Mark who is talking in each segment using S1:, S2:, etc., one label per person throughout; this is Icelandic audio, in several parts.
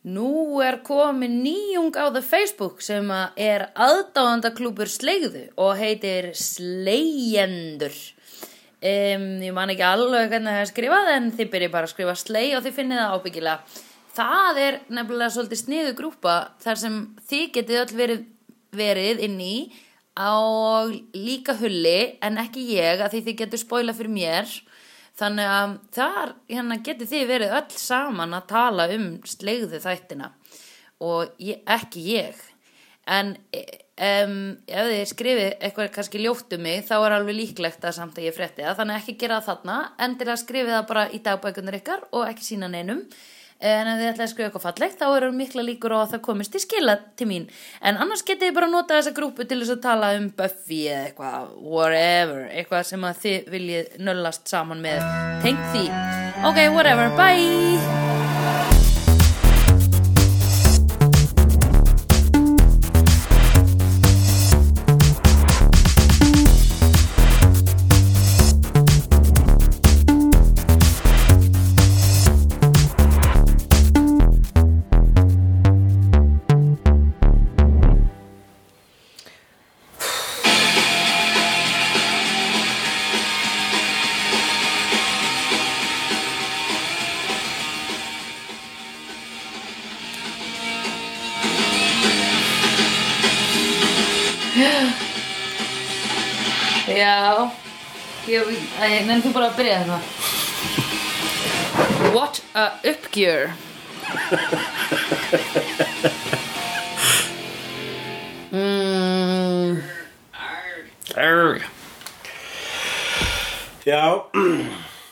S1: Nú er komin nýjung á The Facebook sem er aðdáðandaklúpur Slegðu og heitir Slegjendur. Um, ég man ekki alveg hvernig það er skrifað en þið byrjið bara að skrifa Sleg og þið finnið það ábyggilega. Það er nefnilega svolítið sniðu grúpa þar sem þið getið öll verið, verið inn í á líka hulli en ekki ég að því þið getur spoila fyrir mér. Þannig að þar hérna, getið þið verið öll saman að tala um slegðu þættina og ég, ekki ég. En um, ef þið skrifið eitthvað kannski ljótt um mig þá er alveg líklegt að samt að ég frétti það. Þannig að ekki gera það þarna, endilega skrifið það bara í dagbækunar ykkar og ekki sína neinum. En ef þið ætlaði að skrifa eitthvað fallegt þá eru mikla líkur á að það komist í skila til mín. En annars getið þið bara nota þessa grúpu til þess að tala um Buffy eða eitthvað, whatever, eitthvað sem að þið viljið nöllast saman með. Tengt því. Ok, whatever, bye! Já, ég, ég nefnir þú bara að byrja þetta. What a uppgjör. mm,
S2: Arr. Já,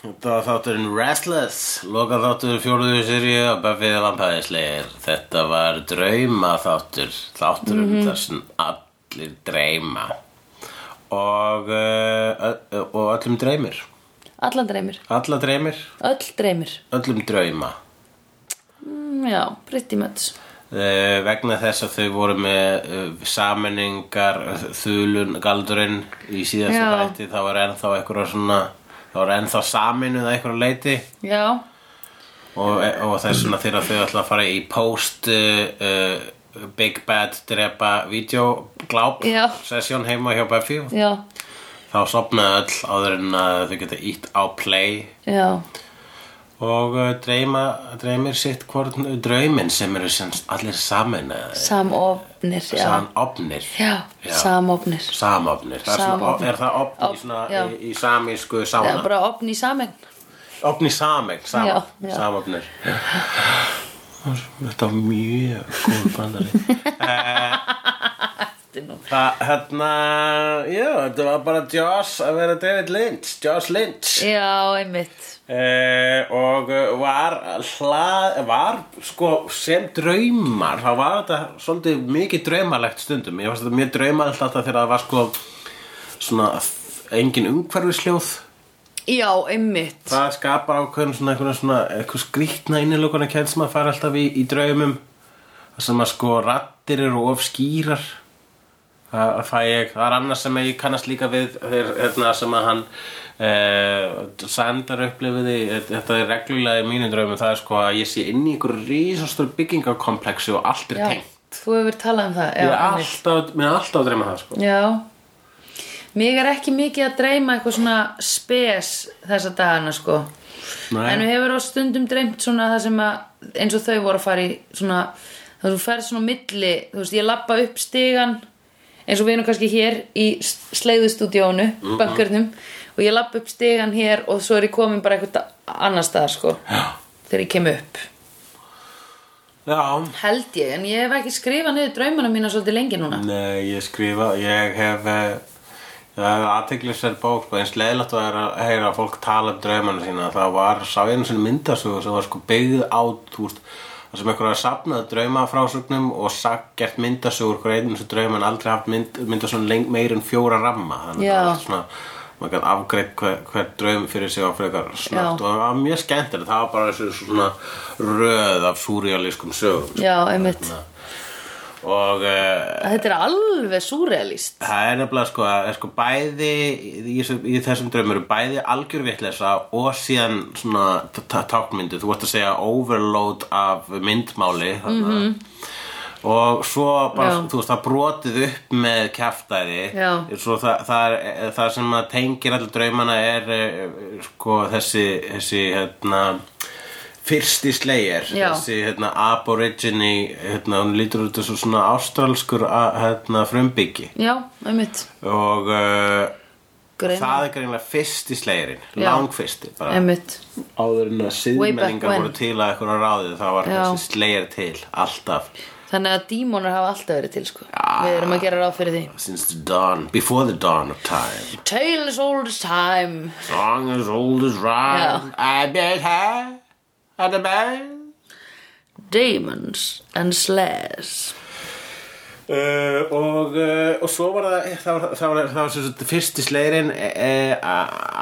S2: þetta var þátturinn Restless, loka þáttur fjóruðu seríu af Buffy the Vampire Slayer. Þetta var drauma þáttur, þáttur um þar sem allir dreyma og, ö- og öllum dreymir.
S1: allan dreymir.
S2: Alla dreymir,
S1: Öll dreymir.
S2: öllum drauma.
S1: Mm, já, pretty much.
S2: Uh, vegna þess að þau voru með uh, sammenningar þulun galdurinn í síðasta
S1: Já.
S2: þætti þá var ennþá eitthvað svona þá var ennþá saminuð að eitthvað leiti
S1: Já,
S2: og, og þess vegna þegar þau ætla að fara í post uh, Big Bad drepa videogláp
S1: Já.
S2: sesjón heima hjá Buffy
S1: já,
S2: þá sopnaði öll áður en að þau geta ítt á play
S1: já.
S2: og uh, dreyma, dreymir sitt hvort draumin sem eru sem allir samin
S1: Samofnir, já.
S2: samofnir
S1: Já, samofnir.
S2: samofnir er, það opn í,
S1: já.
S2: í, samísku
S1: Já,
S2: sána
S1: bara opn í samegn.
S2: opn í sameg sam,
S1: Já, já.
S2: samofnir þetta var mjög góð bandari það hérna já, þetta var bara Josh að vera David Lynch Josh Lynch.
S1: Já, einmitt.
S2: Eh, og var hlað, var sko sem draumar þá var þetta svolítið mikið draumalegt stundum. Ég fannst þetta mjög draumalegt alltaf þegar það var sko svona engin umhverfisljóð
S1: Já, einmitt.
S2: það skapar ákveðin svona eitthvað, svona, eitthvað skrýtna innilokana kænt sem að fara alltaf í, í draumum það sem að sko rattir eru of skýrar það, það ég, það er annars sem ég kannast líka við þeir, hérna, sem að hann eh, sendar upplifiði þetta er reglulega í mínu draumum það er sko að ég sé inn í ykkur rísastur byggingakomplexi og allt er tengt
S1: þú hefur talað um það.
S2: Mér er alltaf að dreyma það sko
S1: Já. Mig er ekki mikið að dreyma eitthvað svona spes þessa dagana, sko.
S2: Nei.
S1: En við hefur á stundum dreymt svona það sem að, eins og þau voru að fara í svona, það þú ferð svona á milli, þú veist, ég lappa upp stigan, eins og við erum kannski hér í sleiðustúdíónu, mm
S2: Mhm.
S1: og ég lappa upp stigan hér og svo er ég komin bara eitthvað annar stað, sko.
S2: Já.
S1: Þegar ég kem upp.
S2: Já,
S1: Held ég, en ég hef ekki skrifað niður draumana mína svolítið lengi núna.
S2: Nei, ég skrifa, ég hef eh, það er aðteglisverð bók sko, eins leðilegt að heyra að fólk tala um draumana sína, það var, sá ég einu sinni myndasögu sem var sko byggð á þú veist, það sem eitthvað er sapnað draumafrásögnum og sagt, gert myndasögur hver einu sem draum en aldrei haft mynd, myndasögun leng, meir en fjóra ramma þannig að það var svona maður gæti afgreitt hver, hver draum fyrir sig á frekar snart
S1: Já.
S2: og það var mjög skemmtilegt það var bara þessu svona röð af súrealískum sögum
S1: Já, einmitt.
S2: Hérna. Og uh,
S1: Þetta er alveg súrealist
S2: það er nefnilega sko, sko bæði í, í þessum draumur eru bæði algjör vitleysa og síðan svona tákmyndu, þú vorst að segja overload af myndmáli mm og svo bara,
S1: Já.
S2: þú veist, það brotið upp með svo það, það, er, það sem tengir allir draumana er eh, sko þessi, þessi hérna fyrsti slegir þessi hérna aborigine hérna, hún lítur út þessu svona ástralskur a- hérna frumbyggi
S1: Já, einmitt.
S2: Og uh, það er greinlega fyrsti slegirinn langfyrsti bara.
S1: Einmitt.
S2: Áður en að siðmenningar
S1: when.
S2: voru til að eitthvað ráðið þá var þessi slegir til alltaf.
S1: Þannig að dímonar hafa alltaf verið til sko. Við erum að gera ráð fyrir því.
S2: Since the dawn, before the dawn of time.
S1: Tale as old as time.
S2: Song as old as rhyme. I bet her at the band
S1: Demons and slares
S2: Uh, og, uh, og svo var það það var, það var, það var sem sagt fyrsti sleirin eh,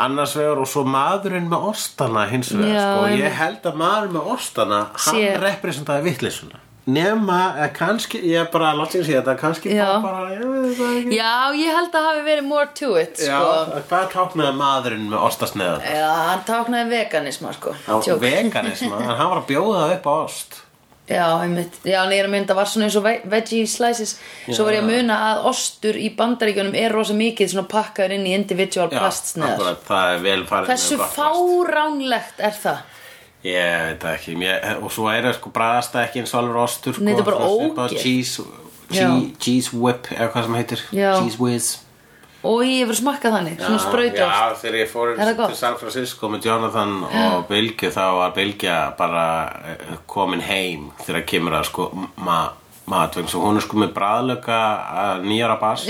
S2: annars vegar og svo maðurinn með ostana hins vegar sko. ég held að maðurinn með ostana hann representaði vittleysuna nema, kannski ég er bara að láta sér þetta, kannski
S1: Já.
S2: bara, ég veit það ekki
S1: Já, ég held að hafi verið more to it
S2: Já,
S1: sko.
S2: hvað táknaði maðurinn með ostasneðan?
S1: Já, hann táknaði veganisma sko
S2: Á
S1: Tjók.
S2: veganisma, en hann var að bjóða upp á ost
S1: Já, einmitt Já, en ég er að mynda var svona eins og ve- veggie slices Svo var ég að muna að ostur í bandaríkjunum er rosa mikið svona pakkaður inn í individual plastsneðar
S2: akkurat, það er vel farið
S1: Hversu
S2: með gott plast.
S1: fáránlegt er það?
S2: Ég veit það ekki. Ég, Og svo er það sko bræðast ekki eins og alveg ostur
S1: Nei, þetta er bara
S2: Svona svipað
S1: ógeð.
S2: Cheese, cheese, cheese whip eða hvað sem heitir.
S1: Já.
S2: Cheese whiz.
S1: Og ég hefur smakkað þannig, svona
S2: Já, þegar ég fór til San Francisco með Jonathan og Bylgju þá var Bylgja bara eh, komin heim þegar kemur að sko ma vegna svo hún er sko með bræðlöka nýjara bass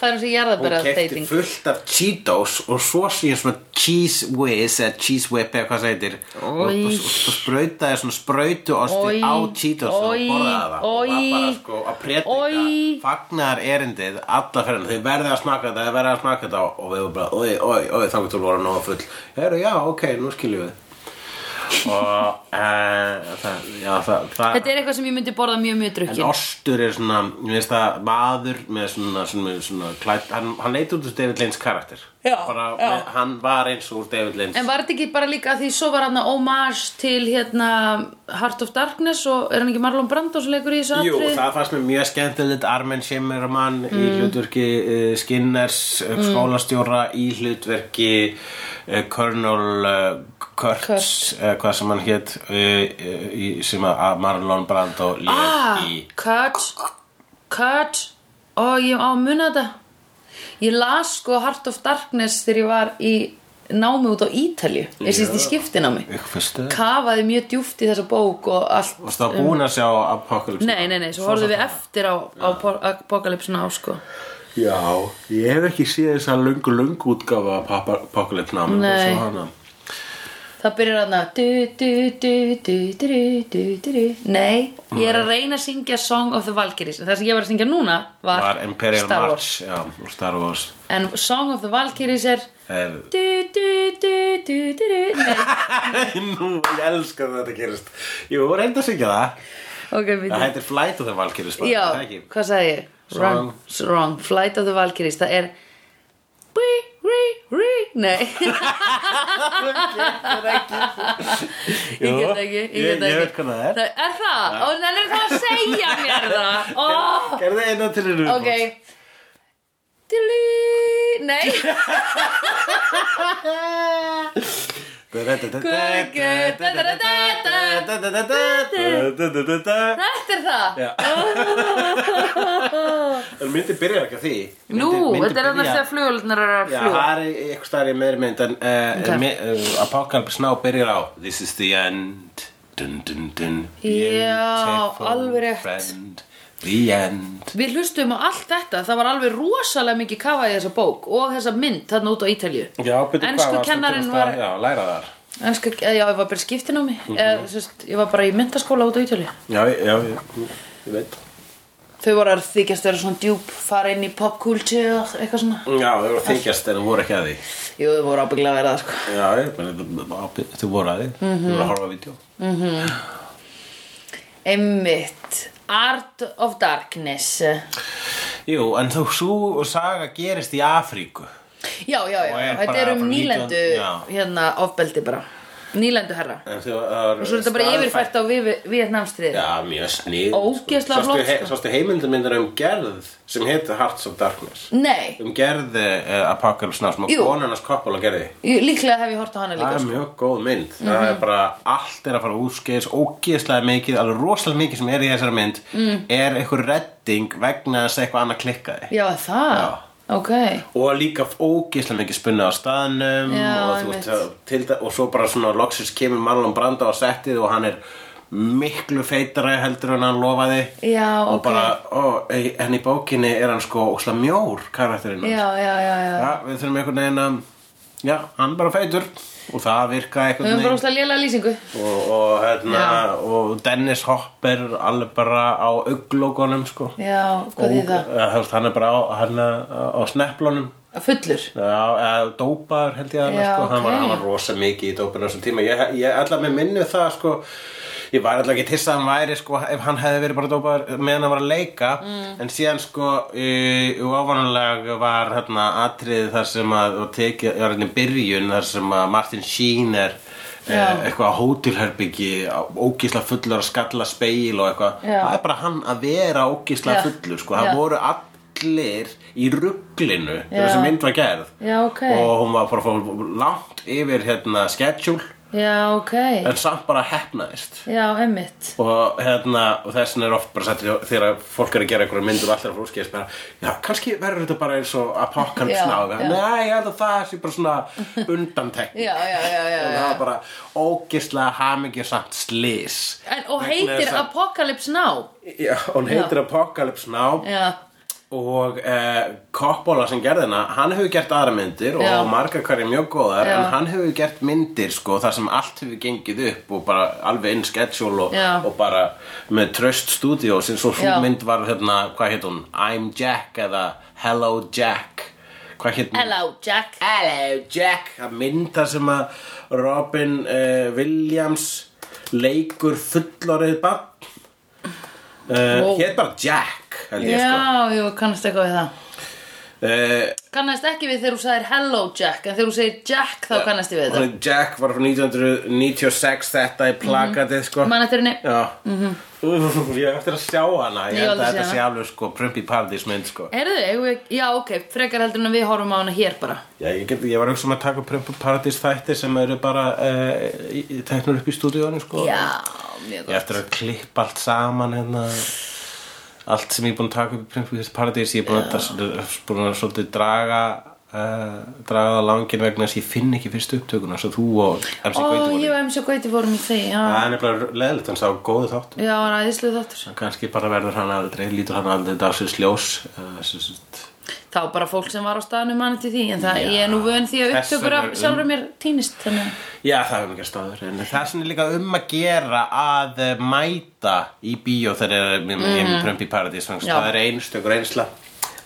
S1: Já,
S2: og eh,
S1: hvað er þessi
S2: hún kefti fullt af Cheetos og svo síðan svona cheese whiz eða cheese whip eða hvað það heitir. Og, og, og, og sprautaði svona sprautu osti
S1: Oj.
S2: á Cheetos og borðaði það. Og var bara sko að predika fagnar erindið alla fyrir þau verðið að smaka þetta, þau verðið að smaka þetta og við varum bara, oi, oi, oi, þá getur voru nóga full. Heru, já, ok, nú skiljum við og uh, það, já, það, það
S1: Þetta er eitthvað sem ég myndi borða mjög mjög
S2: En
S1: drukkin
S2: ostur er svona, mér finnst það maður með svona, svona, svona klætt, hann, hann leit út úr David Lynch karakter.
S1: Já,
S2: Bara,
S1: já.
S2: Með, Hann var eins og úr David Lynch.
S1: En var þetta ekki bara líka því svo var hann homage til hérna Heart of Darkness og er hann ekki Marlon Brando sem leikur í þessu
S2: Jú,
S1: atriði?
S2: það fannst mér mjög skemmtilegt Armen Shimmerman í hlutverki uh, Skinners uh, skólastjóra í hlutverki uh, Colonel uh, Kurtz,
S1: Kurtz.
S2: hvað sem hann hétt uh, uh, í, sem að Marlon Brando
S1: Ah,
S2: í
S1: cut Cut Ó, ég á að muna þetta. Ég las sko Heart of Darkness þegar ég var í námi út á Ítalju Ég sýst í skiptinámi
S2: Ykkur fyrstu.
S1: Kafaði mjög djúpt í þessa bók og allt
S2: Varstu það búin að sjá Apocalypse?
S1: Nei, nei, nei, svo horfðum við eftir á, á Apocalypse Now sko.
S2: Já, ég hef ekki séð þess að lungu lungu útgáfa af Apocalypse menn
S1: Nei. Það byrjar aðna Nei, ég er að reyna að syngja Song of the Valkyries Það sem ég var að syngja núna var,
S2: var Imperial
S1: Star Wars.
S2: March já, Star Wars
S1: En Song of the Valkyries er
S2: er... Nú, ég elska það að þetta gerist Jú, reynda að syngja það
S1: okay,
S2: Það heitir Flight of the Valkyries
S1: Já, hvað sagði ég? Wrong, wrong, Flight of the Valkyries Það er Bui rí, rí Nei. Ég get ekki, ég get
S2: ég
S1: ekki.
S2: veit hvað það er.
S1: Er það? Ó, nennir það að segja mér það. Ó,
S2: Gerðu eina til þér
S1: ok. Dilí Nei Þetta er það
S2: Já En myndi byrjar ekki á því
S1: Nú, þetta er annars
S2: byrja-
S1: þegar flugulnar eru að
S2: Já,
S1: fljúa
S2: það er eitthvað stærri meiri mynd en uh,
S1: Ok.
S2: okay. uh, Apocalypse Now byrjar á This is the end dun, dun, dun,
S1: Já, alveg rétt. Við hlustum á allt þetta, það var alveg rosalega mikið kafað í þessa bók og þessa mynd þarna út á Ítalju.
S2: Varstu
S1: kennarinn
S2: að-
S1: var-
S2: Já, læra þar.
S1: Eða já, ég var bara skiptinámi, mm eða, sérst, ég var bara í myndaskóla út á Ítalju.
S2: Já, já, ég, ég veit.
S1: Þau voru að þykjast vera svona djúp, fara inn í popculture, eitthvað svona.
S2: Já, þau voru þykjast en þau voru ekki að því.
S1: Jú, þau voru ábygglega að vera það, sko.
S2: Já, ég, menn, þau voru að því. Þau voru að horfa á vídeo
S1: Einmitt, Art of Darkness.
S2: Jú, en þú svo saga gerist í Afríku.
S1: Já, já, já,
S2: er
S1: þetta er um
S2: 19
S1: nýlendu
S2: já.
S1: hérna ofbeldi bara Nýlendu herra
S2: En þú, og
S1: svo er þetta bara yfirfært á Vietnamstriði
S2: Já, mjög snið
S1: Ógeðslega flott, sko.
S2: Sástu heimildamindar um gerð sem heitir Hearts of Darkness
S1: Nei,
S2: um gerð uh, Apocalypse Now sem að
S1: Jú.
S2: konarnas Coppola gerði
S1: ég- líklega hef ég hort á hana
S2: Það
S1: líka
S2: er
S1: sko.
S2: mjög góð mynd Það
S1: Mhm.
S2: er bara, allt er að fara útskeiðis ógeðslega mikið, alveg rosalega mikið sem er í þessari mynd mm. er einhver redding vegna þess að eitthvað annað klikkaði
S1: Já, það,
S2: Já.
S1: Ok
S2: og líka ógeðslega mikið spunni á staðnum
S1: Já,
S2: og, veist, og svo bara svona loksins kemur Marlon Brando á settið og hann er miklu feitara heldur en hann lofaði
S1: Já,
S2: og
S1: ok.
S2: bara, ó, en í bókinni er hann sko óslega mjór karakterinn hans.
S1: Já, já, já, já
S2: Já, við þurfum einhvern veginn að Já, hann er bara feitur Og það virka
S1: Við
S2: einhvern
S1: höfum bara lélega lýsingu
S2: og, og, hérna, og Dennis Hopper alveg bara á auglókunum sko.
S1: Já, hvað það?
S2: Ja, þú veist, Hann er bara á, hann er á sneplunum
S1: Fullur
S2: Já, eða dópaður held ég að sko. hann, var,
S1: ok.
S2: hann var rosa mikið í tíma Ég, ég ætla með minni það sko Ég var alltaf ekki tissa að hann væri sko ef hann hefði verið bara dópaður meðan hann var að leika
S1: Mm.
S2: en síðan sko í ofanulega var hérna atrið þar sem að og tekið, var hérna í byrjun þar sem að Martin Sheen er
S1: Já.
S2: eh, eitthvað á hótelherbyggi ógísla fullur að skalla speil og eitthvað
S1: Já.
S2: það er bara hann að vera ógísla
S1: Já.
S2: fullur sko,
S1: Já.
S2: það voru allir í rugglinu
S1: Já.
S2: þegar þessi mynd var gerð
S1: Já, ok
S2: og hún var bara langt yfir hérna schedule
S1: Já, ok.
S2: En samt bara hefnaðist
S1: Já, emmitt
S2: og hérna og þessin er oft bara sagt þegar fólk er að gera einhverja myndur og allir að fólki bara, já, kannski verður þetta bara eins og Now.
S1: já.
S2: nei, ég held að það sé bara svona undantekk
S1: Já, já, já, já,
S2: og það var bara ógislega hamingjusamt slis
S1: En, og heitir Apocalypse Now?
S2: Já, hún heitir Apocalypse Now.
S1: Já,
S2: og eh, Coppola sem gerði hana hann hefur gert aðra myndir og
S1: Já.
S2: margar hverja mjög góðar
S1: Já.
S2: en hann hefur gert myndir sko þar sem allt hefur gengið upp og bara alveg inn schedule og,
S1: Já.
S2: og bara með tröst stúdíó sem svo
S1: Já.
S2: svo mynd var hérna, hvað heit hún I'm Jack eða Hello Jack hvað heit hún?
S1: hello Jack
S2: Hello Jack að mynda sem að Robin uh, Williams leikur fullorðið barn uh,
S1: Wow.
S2: hétt bara Jack ég sko
S1: Já, jú, kannast eitthvað við það
S2: uh,
S1: Kannast ekki við þegar þú sagðir hello Jack En þegar þú segir Jack þá kannast ég við þetta.
S2: Jack var frá 1996 þetta í plakatið sko.
S1: Man eftir henni.
S2: Já. Úf, Ég hef eftir að sjá hana. Ég
S1: Ég
S2: held að þetta sé alveg sko Prumpi Paradís mynd sko.
S1: Erðu, við, já ok, frekar heldur en að við horfum á hana hér bara.
S2: Já, ég, get, ég var auðvitað að taka Prumpi Paradís þætti sem eru bara uh, teknur upp í stúdíónu sko.
S1: Já, mjög
S2: Ég
S1: gott
S2: eftir að klippa allt saman hérna allt sem ég er búin að taka upp í Prumpi Paradís ég er búin að, búin að svolítið draga uh, draga það langin vegna þess að ég finn ekki fyrstu upptökuna svo þú og MC
S1: Ó,
S2: Gauti voru
S1: MC Gauti fórum í því,
S2: Það er nefnilega leðilegt, hann sá góðu þátt
S1: Já, hann aðeinslu þáttur.
S2: Kannski bara verður hann aldrei, lítur hann aldrei dagsins ljós uh,
S1: Þá bara fólk sem var á staðnum manni til því En það,
S2: Já.
S1: ég er nú vön því að upptökur af
S2: um-
S1: sjálfur mér týnist Þannig
S2: Já, það hefur mikið staður en það er líka um að gera að eh, mæta í bíó þegar er ég er prömpi í paradís
S1: Já.
S2: það er einstökur einsla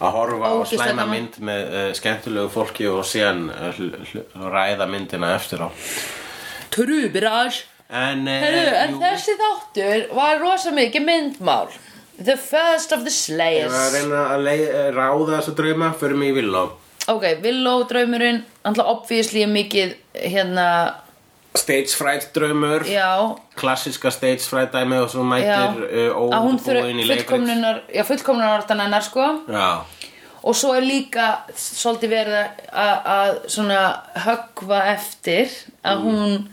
S2: að horfa
S1: Ógeðslega
S2: slæma mynd með uh, skemmtilegu fólki og síðan uh, ræða myndina eftir á.
S1: Trubirage.
S2: En, uh,
S1: Herru, en
S2: jú,
S1: þessi þáttur var rosa mikið myndmál The first of the
S2: ég
S1: Slayers.
S2: var að reyna að lei, eh, ráða þessa drauma fyrir mig í villó
S1: Ok, Willow draumurinn Alltaf obviously er mikið hérna
S2: Stage fright draumur.
S1: Já,
S2: klassiska stage fright dæmi og svo
S1: já.
S2: mætir uh,
S1: Að hún
S2: óbúin í
S1: þurfi
S2: leikrit
S1: fullkomnunar Já, fullkomnunar orðan hennar sko.
S2: Já,
S1: Og svo er líka svolítið verið að, að svona höggva eftir að
S2: Mm.
S1: hún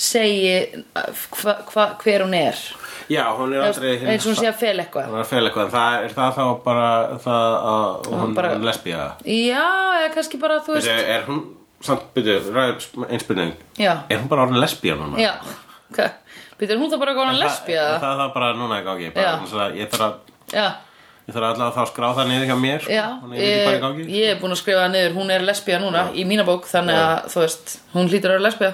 S1: segi hva, hva, hver hún er.
S2: Já, hún er aldrei
S1: eins og hún sé að fel eitthvað.
S2: Hún er að en það, er það þá bara það að hún
S1: bara-
S2: er lesbía?
S1: Já, eða kannski bara þú veist
S2: Er, er hún, samt, byrju, einspurning,
S1: Já,
S2: er hún bara orðin lesbía núna?
S1: já. Okay. Býtur hún það bara góðan lesbía?
S2: Það, það, það bara núna í
S1: Já.
S2: eins og að ég þarf að,
S1: Já,
S2: ég þarf þá að skrá það niður hjá mér, sko,
S1: já.
S2: Hún er ekki bara í gangi.
S1: ég, ég er búin að skrifa það niður, hún er lesbía núna í mína bók, þannig að þú veist hún hlýtur að vera lesbía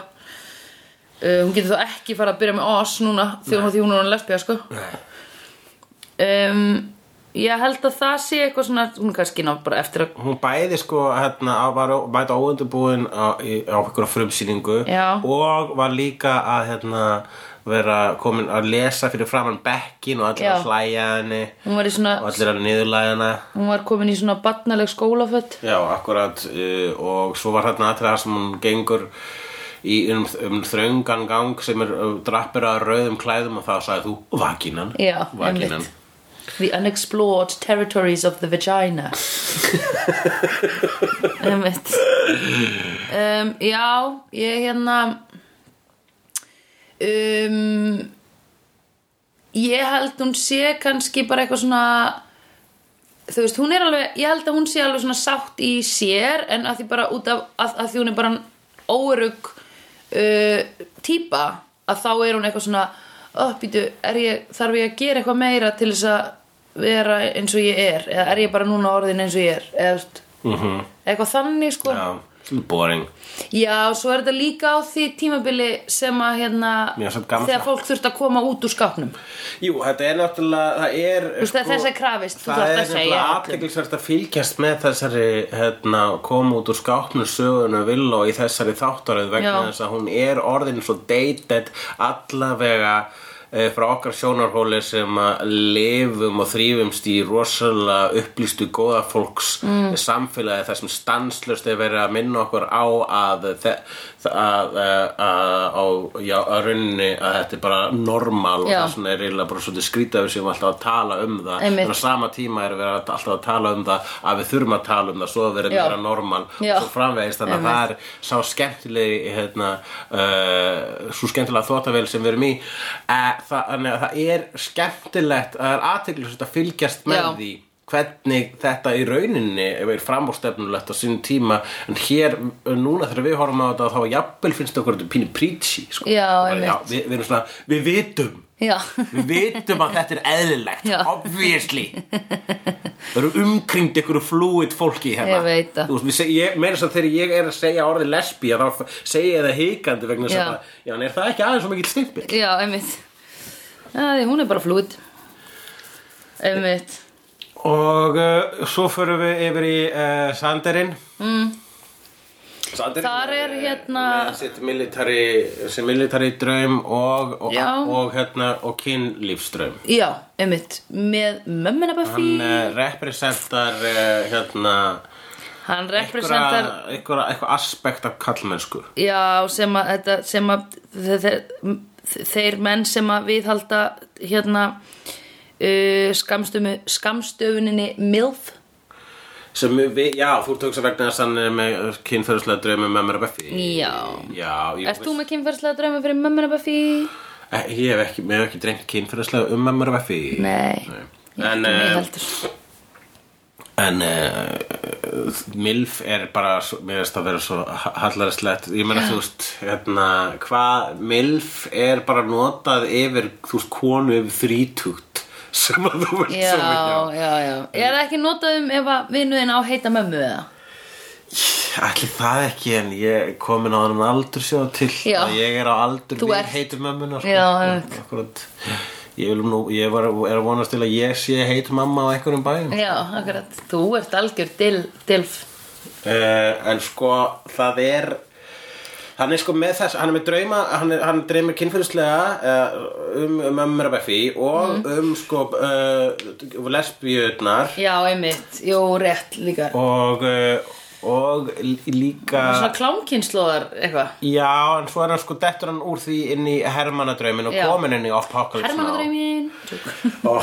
S1: uh, Hún getur þá ekki fara að byrja með oss núna þegar hún, því hún er lesbía, sko. Um, Ég held að það sé eitthvað svona, hún kannski ná bara eftir að
S2: Hún bæði sko hérna var ó- mæta óundubúin á, á einhverja frumsýningu
S1: Já.
S2: og var líka að hérna vera komin að lesa fyrir framann bekkin og allir
S1: Já.
S2: að hlæja henni
S1: svona,
S2: og allir að niðurlæja hana.
S1: hún var komin í svona barnaleg skólaföt.
S2: Já, akkurat uh, og svo var þarna aðtrið sem hún gengur í um, um þröngan gang sem er uh, drappir að rauðum klæðum og þá sagði þú vakinan
S1: Já, einmitt. The unexplored territories of the vagina. Um, Já, ég hérna um, Ég held hún sé kannski bara eitthvað svona þú veist, hún er alveg, ég held að hún sé alveg svona sátt í sér en að því bara út af, að, að því hún er bara órug uh, típa að þá er hún eitthvað svona uppbýtu, ég, þarf ég að gera eitthvað meira til þess að vera eins og ég er? Eða er ég bara núna orðin eins og ég er? Eða
S2: mm
S1: eitthvað þannig sko.
S2: Já, boring
S1: Já, svo er þetta líka á því tímabili sem að hérna þegar fólk þurft að koma út úr skápnum
S2: Jú, þetta er náttúrulega, það er
S1: veist, þess er krafist,
S2: Það er
S1: að segja
S2: náttúrulega
S1: öllum.
S2: aðteklisvært að fylgjast með þessari hérna, koma út úr skápnu sögunu Villó í þessari þáttaröð vegna
S1: Já.
S2: þess að hún er orðin svo dated allavega frá okkar sjónarhóli sem að lifum og þrýfumst í rosalega upplýstu góða fólks mm. samfélagi þar sem stanslust er verið að minna okkur á að, þe- að, að, að, á, að rauninni að þetta er bara normal og
S1: Já.
S2: það svona er eiginlega bara svolítið skrítið við séum alltaf að tala um það
S1: Einmitt.
S2: en á sama tíma er við alltaf að tala um það að við þurfum að tala um það svo að vera
S1: Já.
S2: meira normal
S1: Já.
S2: og svo framvegist þannig að það er sá skemmtilegi hérna, uh, svo skemmtilega þóttavél sem við erum í það, þannig að það er skemmtilegt það er aðteklisvægt að fylgjast með
S1: Já.
S2: því hvernig þetta í rauninni er framúrstefnulegt á sínum tíma en hér núna þegar við horfum á þetta þá jafnvel finnst okkur þetta pínu preachy sko.
S1: Já, einmitt.
S2: við, við erum svona, við vitum
S1: Já,
S2: Við vitum að þetta er eðlilegt
S1: Já.
S2: Obviously Það eru umkringd ykkur fluid fólki hérna við seg, ég, meira svo þegar ég er að segja orðið lesbía þá segi ég það hikandi vegna þess
S1: Já.
S2: að Já, en er það ekki aðeins svo mikill stimpil?
S1: já, einmitt Já, því hún er bara flúið Einmitt.
S2: Og uh, svo förum við yfir í uh, Sanderinn mm. Sanderinn
S1: Þar er hérna-
S2: með sitt military, military draum og, og, og, hérna, og kynlífsdraum.
S1: Já, einmitt. Með mömmina Buffy.
S2: Hann uh, representar uh, hérna
S1: Hann representar
S2: eitthvað, aspekt af kallmennsku
S1: Já, sem að, þetta, sem að þe þe þeir menn sem að viðhalda hérna uh, skamstöfu, skamstöfuninni MILF.
S2: Sem við, já, þú ert að vegna þess að hann er með kynferðislega draumi með mér að Buffy.
S1: Já.
S2: já ég,
S1: Ert þú með kynferðslega drauma fyrir mömmina Buffy?
S2: Eh, ég hef ekki, hef ekki drengt kynferðislega um mér að Buffy.
S1: Nei,
S2: en,
S1: ekki mig
S2: eh,
S1: heldur
S2: en uh, MILF er bara mér finnst að vera svo hallarslegt ég meina þú veist hérna, hvað MILF er bara notað yfir þú veist konu yfir þrítugt sem að þú veist
S1: Já,
S2: mikið
S1: já, já Er það ekki notað um ef að vinuðin á heita mömmu eða?
S2: Ætli það ekki en ég er komin á þannig aldur sjá til
S1: Já.
S2: að ég er á aldur við heitum mömmuna sko.
S1: Já.
S2: Akkurat Ég, nú, ég var, er að vonast til að ég sé heit mamma á einhverjum bæjum.
S1: Já, akkurat. Þú ert algjör dil, dilf.
S2: Uh, En sko það er Hann er sko með þess, hann er með drauma, hann, er, hann dreymir kynfyrirslega uh, um, um ömmur af Buffy og
S1: Mhm.
S2: um sko uh, lesbíuðnar
S1: Já, einmitt, jú, rétt líka.
S2: Og, og líka
S1: Svona klámkynnslóðar eitthvað
S2: Já, en svo er hann sko dettur hann úr því inn í Hermannadraumin og
S1: Já.
S2: komin inn í Apocalypse Now.
S1: Hermannadraumin
S2: og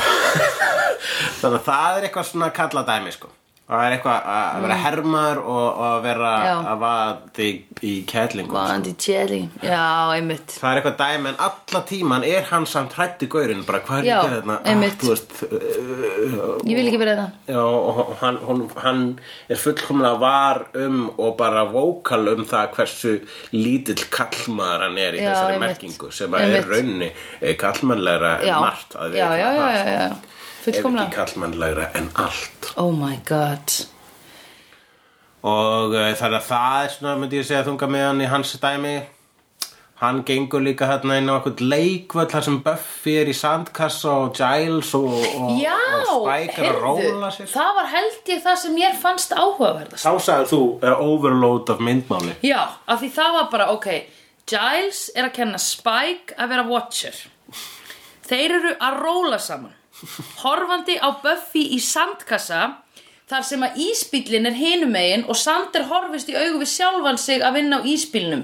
S2: þannig að það er eitthvað svona kalla dæmi sko það er eitthvað að vera hermar og, að vera
S1: Mm. Já.
S2: að vaði í kætlingum sko.
S1: Vandi tjeli Já, einmitt
S2: það er eitthvað dæmi en alla tíman er hann samt hrætti gaurinn bara hvað er
S1: Já,
S2: ekki þarna
S1: einmitt.
S2: þú veist uh,
S1: Ég vil ekki vera það
S2: Já, og hann, hann, hann er fullkomlega var um og bara vókal um það hversu lítill kallmaður hann er í
S1: Já,
S2: þessari
S1: einmitt.
S2: merkingu sem að er
S1: Einmitt.
S2: raunni kallmannlegra en
S1: Já,
S2: margt að
S1: já,
S2: vita
S1: já, já,
S2: það,
S1: já, já.
S2: ef ekki
S1: Fullkomlega
S2: kallmannlegra en allt.
S1: Oh my god.
S2: Og uh, þannig að það er svona myndi ég segja þunga með hann í hans dæmi. Hann gengur líka hérna inn á eitthvað leikvöld þar sem Buffy er í sandkassa og Giles og, og,
S1: Já,
S2: og Spike er að róla sér.
S1: það var held ég það sem mér fannst áhugaverðast.
S2: Þá sagði þú uh, overload af myndmáli.
S1: Já, af því það var bara, ok Giles er að kenna Spike að vera Watcher. Þeir eru að róla saman Horfandi á Buffy í sandkassa Þar sem að ísbílinn er hinumegin og Sander horfist í augu við sjálfan sig að vinna á ísbílnum.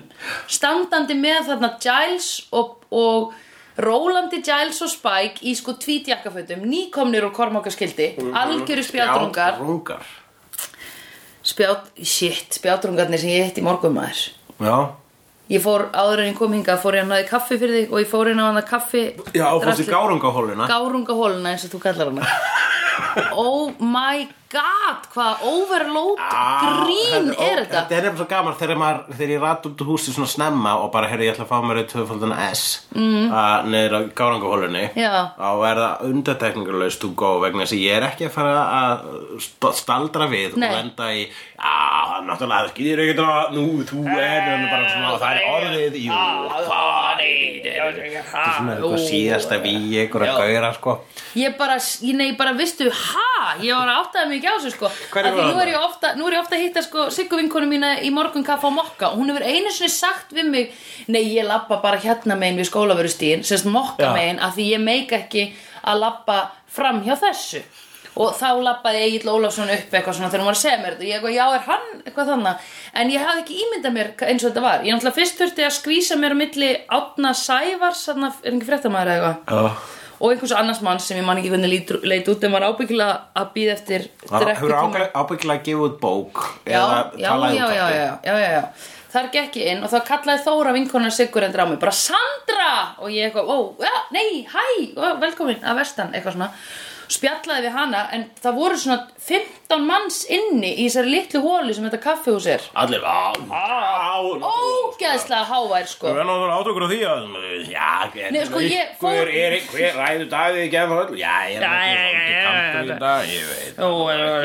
S1: Standandi með þarna Giles og, og rólandi Giles og Spike í sko tvítjakkafötum, nýkomnir úr kormákaskildi, algjöru spjátrungar. Spját, shit, spjátrungarnir sem ég hitt í morgun maður.
S2: Já
S1: Ég fór áður en ég kom hingað, fór ég að náði kaffi fyrir þig og ég fór inn á hana kaffi.
S2: Já, fórst í gárungahóluna
S1: Gárungahóluna eins og þú kallar hana. oh my god, hvað overload grín er þetta?
S2: Þetta er nefnilega svo gaman þegar, maður, þegar ég rætt út úr húsi svona snemma og bara, herri, ég ætla að fá mér eitt tvöfaldan S mm. neður á gárangahólunni
S1: Já.
S2: og er það undartekningarlaust to go vegna þess að ég er ekki að fara að st- staldra við
S1: Nei.
S2: og enda í er náttúrulega, það skýðir ekki það nú, þú er bara svona það er orðið, jú, hvað þetta er svona eitthvað síðasta við einhverja gauðra, sko.
S1: Ég bara, ég, nei, bara vistu, ha? Ég var að áttaði mig ekki á þessu sko.
S2: Var
S1: nú er ég ofta, nú er ég ofta að hitta sko Siggu vinkonu mína í morgun kaffa á mokka og hún hefur einu sinni sagt við mig Nei, ég labba bara hérna megin við skólavörustíðin Sérst mokka
S2: Já.
S1: megin af því ég meik ekki að labba fram hjá þessu Og þá labbaði Egil Ólafsson upp eitthvað svona þegar hún var að segja mér þetta. Og ég eitthvað, já, er hann eitthvað þannig En ég hafði ekki ímyndað mér eins og þetta var. Ég náttúrulega fyrst þurfti að skvísa mér á milli Átna Sævars, þarna er ekki fréttamaður eða eitthvað?
S2: Já.
S1: og einhvers annars mann sem ég man ekki hvernig leit, út en var ábyggilega að býða eftir
S2: Það hefur ábyggilega gefið út bók?
S1: Já, já, já, já, já, þar gekk ég inn og þá kallaði Þóra vinkonar Siggur endur á mig bara Sandra! Og ég eitthvað, ó, já, nei, hæ velkomin að vestan, eitthvað svona spjallaði við hana en það voru svona 15 manns inni í þessari litlu hóli sem þetta kaffihús er.
S2: Allir, á, á
S1: ógeðslega hávær sko.
S2: Það er náttúrulega átökur á því að Já,
S1: Nei, sko, ég fór-
S2: hver, er, hver ræður dagið ekki ennþá öll? Já, ég er
S1: Já, já, já, já,
S2: í
S1: já.
S2: dag Ég veit
S1: Ó,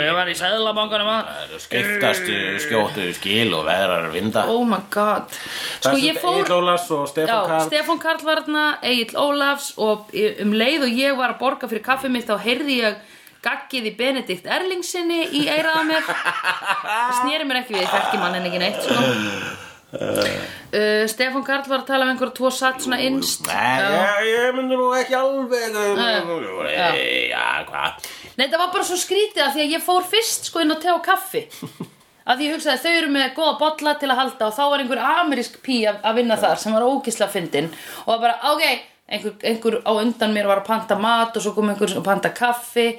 S1: ég var í sæðlabankanum að
S2: Það eru skiptast skjóttu skil og veðrar vinda
S1: Oh my god Sko ég fór
S2: Egil Ólafs og
S1: Já,
S2: Stefán Karl
S1: Stefán Karl var þarna, Egil Ólafs og um leið og ég var að borga fyrir kaffi mitt þá heyrði ég gaggið í Benedikt Erlingsinni í eiraða mér snýri mér ekki við, þekki mann en ekki neitt sko. uh, Stefán Karl var að tala um einhverja tvo satt svona innst
S2: Nei,
S1: Já.
S2: ég, myndi nú ekki alveg
S1: Já.
S2: Já, hvað
S1: Nei, það var bara svo skrítið að því að ég fór fyrst sko inn og kaffi að ég hugsaði þau eru með góða bolla til að halda og þá var einhver amerísk pí að, að vinna þar sem var ógisla fyndin og var bara, ok, einhver, einhver á undan mér var að panta mat og svo kom einhver að panta kaffi.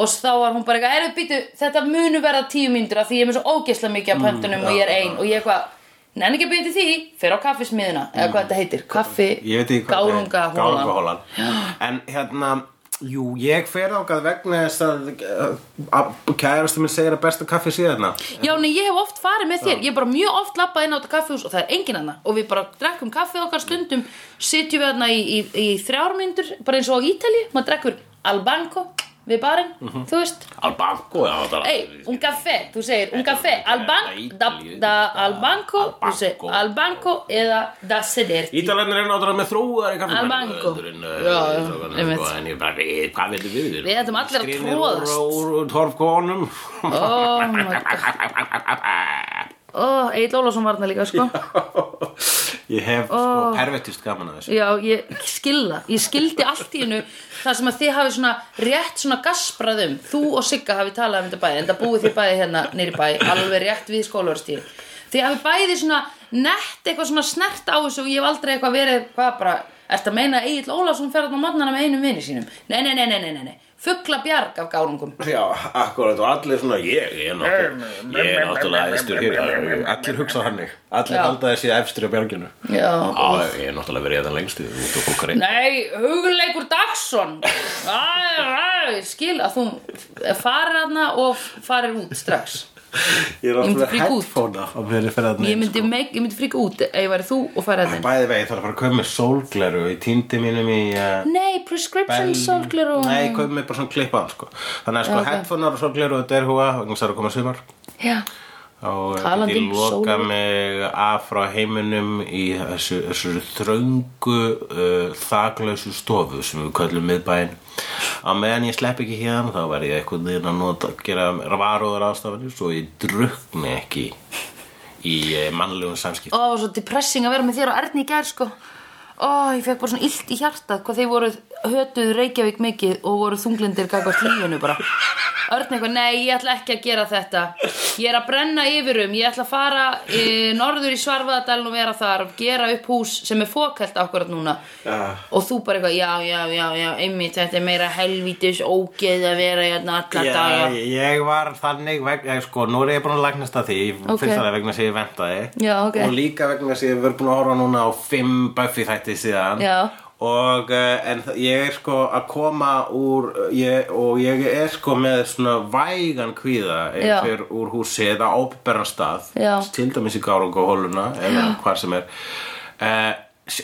S1: Og þá var hún bara eitthvað, erum býtu, þetta munu verða tíu mínútur af því ég er með svo ógisla mikið af pöntunum og ég er ein. Og ég eitthvað Nenni ekki að til því, fer á kaffismiðuna eða hvað þetta heitir, kaffi gárunga
S2: Gárungahólan En hérna Jú, ég fer ákað vegna þess að, að kærastu minn segir að besta kaffi síðarna
S1: Já, nei, ég hef oft farið með þér. Ég hef bara mjög oft lappað inn á þetta kaffihús og það er engin annað og við bara drekkum kaffið okkar stundum. Sitjum við þarna í, í, í þrjármyndur bara eins og á Ítali, maður drekkur albanco við barinn,
S2: Mhm.
S1: þú veist
S2: Albanco, já það
S1: Ei, un caffè, þú segir un caffè alban, da, da albanco þú segir albanco eða da sederti
S2: Ítalarnir er náttúrulega með kaffi
S1: Albanco. Já, já, einmitt.
S2: En ég bara, hvað veitum við?
S1: Við ætlum allir að tróðast.
S2: úr- úr torfkonum
S1: Oh my god Ó, Egil Ólafsson var þarna líka, sko
S2: Ég hef sko pervettist gaman að þessu.
S1: Já, ég skilða, ég skildi allt í hennu það sem að þið hafi svona rétt svona gasprað um, þú og Sigga hafi talað um þetta bæði, en það búið þið bæði hérna nýri bæ, alveg rétt við skólaverðstíð þið hafi bæði svona nett eitthvað svona snert á þessu og ég hef aldrei eitthvað verið, hvað bara, ertu að meina Egil Ólafsson fer þarna á mótnana með einum vini sínum? Nei, nei, nei, nei, nei, nei, nei. Fuggla bjarg af gárungum.
S2: Já, akkurat og allir svona ég, ég er náttúrulega ég er náttúrulega efstur hér allir hugsa hannig, allir halda þessi efstur á björginu
S1: Já,
S2: ég er náttúrulega verið þetta lengst út og fólk reynd
S1: Nei, hugleikur Dagsson. Æ, æ, skil að þú farir hana og farir út strax
S2: Ég er
S1: fríka út.
S2: headphone á fyrir fyrir þetta
S1: Ég myndi, ég myndi fríka út ef ég væri þú og inn.
S2: Bæði vegi, þarf að fara að kaupa með sólgleru í tíndi mínum í uh,
S1: Nei, prescription sólgleru
S2: Nei, kaupa með bara svona klippaðan sko. Þannig að sko
S1: Já, ok.
S2: headphonear og sólgleru vegna þess að það er að koma sumar
S1: Já,
S2: og
S1: Talandi
S2: get ég loka mig af frá heiminum í þessu, þessu þröngu uh, þaklausu stofu sem við köllum miðbæinn. Á meðan ég slepp ekki hérna þá verð ég eitthvað niður að nota, gera varúður ástafanir svo ég drukni ekki í eh, mannlegum samskipt
S1: Ó, það var svo depressing að vera með þér og Erni í gær sko. Ó, ég fekk bara svona illt í hjartað hvað þeir voru hötuð Reykjavík mikið og voru þunglindir gagvart lífinu bara Örn eitthvað, nei, ég ætla ekki að gera þetta Ég er að brenna yfirum Ég ætla að fara e, norður í Svarfaðadalinn og vera þar og gera upp hús sem er fókælt akkurat núna
S2: Já.
S1: Og þú bara eitthvað, já, já, já, já, einmitt Þetta er meira helvítis ógeð að vera hérna alla daga
S2: Já, ég var þannig vegna, sko, nú er ég búin að lagnast að því
S1: Ok.
S2: fyrst að það vegna sem ég ventaði
S1: Já, ok.
S2: og líka vegna sem ég verið búin að horfa núna á fimm Buffy þætti síðan
S1: Já.
S2: Og uh, en ég er sko að koma úr ég, og ég er sko með svona vægan kvíða
S1: Já.
S2: einhver úr húsi eða óperan stað
S1: Já.
S2: til dæmis í Gárungahóluna eða hvar sem er uh,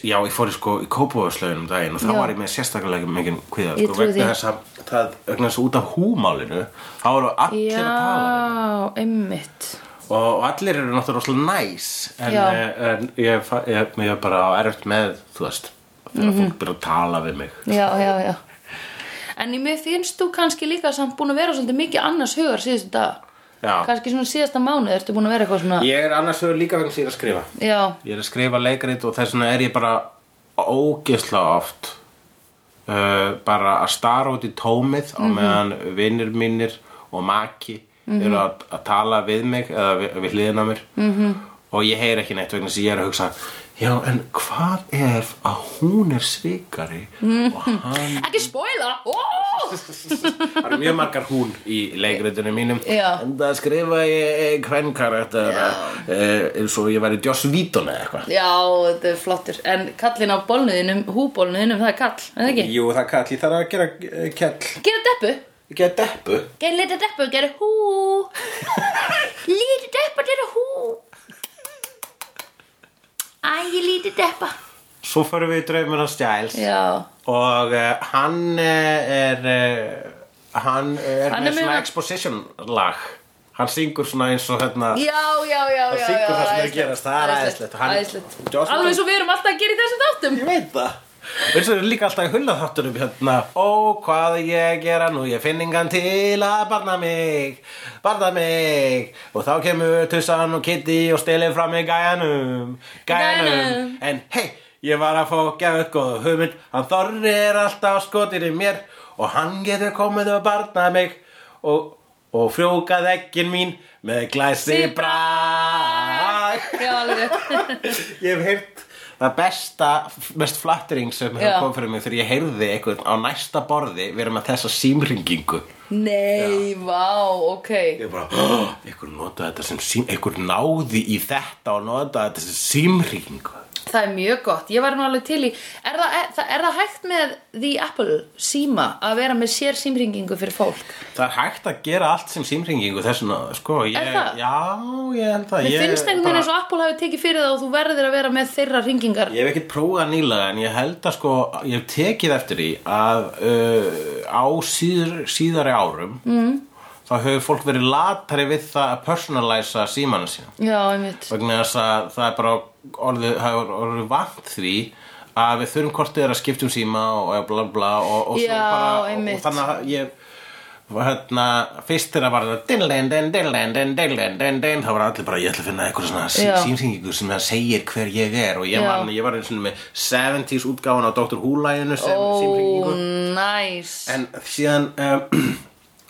S2: Já, ég fór í sko í Kópavöðslöginum daginn og þá
S1: Já.
S2: var ég með sérstaklega mikið kvíða sko, vegna þess að það, vegna þess að út af húmálinu þá eru allir að tala.
S1: Já, einmitt
S2: og allir eru náttúrulega næs en,
S1: Já.
S2: eh, en ég, ég, ég er bara erft með þú veist, þegar
S1: Mhm.
S2: fólk byrja að tala við mig.
S1: Já, já, já. En í mér finnst þú kannski líka samt búin að vera svolítið mikið annars hugar síðustu dag
S2: Já.
S1: Kannski svona síðasta mánuð ertu búin að vera eitthvað svona
S2: Ég er annars vegar líka vegna ég er að skrifa.
S1: Já,
S2: Ég er að skrifa leikrit og þess vegna er ég bara ógeðslega oft uh, bara að stara út í tómið á meðan vinnir mínir og maki eru að, að tala við mig eða við, við hliðina mér. -hmm. og ég heyr ekki neitt vegna sem ég er að hugsa Já, en hvað ef að hún er svikari og hann
S1: ekki spoila oh!
S2: Það eru mjög margar hún í leikritunum mínum.
S1: Já.
S2: En það skrifa ég karakter eh, eins og ég væri Joss Whedon eða eitthvað.
S1: Já, þetta er flottur. En kallin á bólnuðinum, húbólnuðinum, það er kall En það ekki?
S2: Jú, það kalli þarf að gera eh, kell
S1: Gera deppu.
S2: Gera deppu?
S1: Gera lítið deppu, gera hú. Lítið deppa, gera hú Æ, ég lítið deppa.
S2: Svo förum við í draumur Giles
S1: Já,
S2: Og uh, hann eh, er uh, Hann er
S1: Hann
S2: með svona exposition lag. Hann syngur svona eins og hérna
S1: já, já, já, já
S2: syngur það sem er að gerast, það er Hann-. Joss
S1: Alveg svo við erum alltaf að gera í þessum þáttum.
S2: Ég veit það eins og er líka alltaf í hullaþáttunum hérna. Ó, hvað ég gera nú Ég finn engan til að barna mig Barna mig. Og þá kemur Tussan og Kitty Og stelir fram í gæjanum Gæjanum. En hei, ég var að fá upp góða hugmynd. Hann Þorri er alltaf skotir í mér Og hann getur komið og barna mig. Og, og frjókað ekkin mín Með glæsi
S1: alveg.
S2: Ég hef heyrt það besta, mest flattering sem
S1: Já.
S2: hefur komið fyrir mig þegar ég heyrði einhvern á næsta borði vera með þessa símringingu
S1: Nei, vá, ok.
S2: Ég bara, einhver notaði þetta sem sím einhver náði í þetta og notaði þetta sem símringingu
S1: Það er mjög gott, ég var nú alveg til í Er það, er, það, er það hægt með The Apple síma að vera með sér símringingu fyrir fólk?
S2: það er hægt að gera allt sem símringingu þessuna, sko ég,
S1: Er það?
S2: já, ég held það
S1: Mér finnst einhvern veginn eins og Apple hafi tekið fyrir það og þú verður að vera með þeirra ringingar
S2: Ég hef ekkert prófað nýlega en ég held að sko, ég hef tekið eftir því að uh, á síður, síðari árum mm. Þá hefur fólk verið latari við það að personalæsa símanu sína
S1: Já, einmitt
S2: vegna þess að það er bara orðið, er orðið vant því að við þurfum hvort þið er að skipta um síma og bla bla og, og,
S1: Já,
S2: bara, og, þannig að ég hérna, fyrst þegar var það dillen, dillen, dillen þá var allir bara, ég ætla að finna eitthvað svona símsingingu sem það segir hver ég er og ég, man, ég var eins og með 70s útgáfan á Dr. Who-læginu sem
S1: Ó,
S2: símsingingu
S1: næs
S2: en síðan um,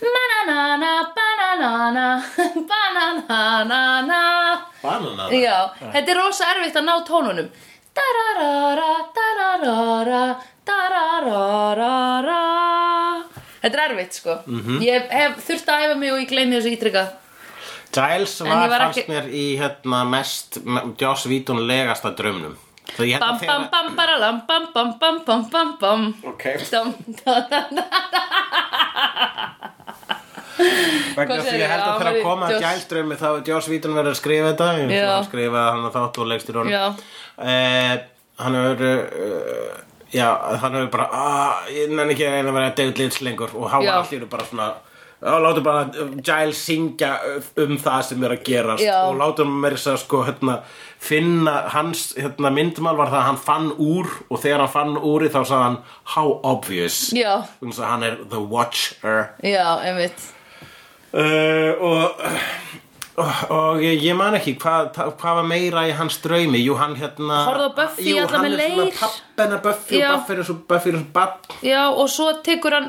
S1: Bananana, bananana Bananana.
S2: Banana.
S1: Já, þetta er rosa erfitt að ná tónunum. Dararara, dararara Dararara Þetta er erfitt, sko. Ég hef þurft að æfa mig og ég gleymi þessu ítrykka
S2: Giles var,
S1: var
S2: fannst
S1: ekki-
S2: mér í hérna mest Joss Whedon legasta draumnum. Það ég held
S1: Bam, bam, bam, baralam Bam, bam, bam, bam, bam, bam.
S2: Ok.
S1: Dam, dam, dam,
S2: vegna því ég held að þegar að koma að draumi þá er Joss Whedon verið að skrifa þetta
S1: Já.
S2: hann skrifaði hann að þátt og legstir honum. Eh, hann hefur uh, já, hann hefur bara ah, ég nenni ekki að vera David Lynch lengur. Og var allir bara svona Já, látum bara uh, Giles syngja um það sem er að gerast
S1: Já.
S2: og látum mér þess að sko hérna, finna hans hérna, myndmál var það að hann fann úr og þegar hann fann úri þá sagði hann how obvious. Þess að hann er the watcher.
S1: Já, einmitt
S2: uh, og og, og ég, man ekki hvað, hvað var meira í hans draumi. Jú hann hérna
S1: Horfðu á Buffy
S2: jú,
S1: alla
S2: hann
S1: með leir.
S2: pappina Buffy
S1: Já.
S2: og Buffy er svo Buffy er svo babb
S1: Já, og svo tekur hann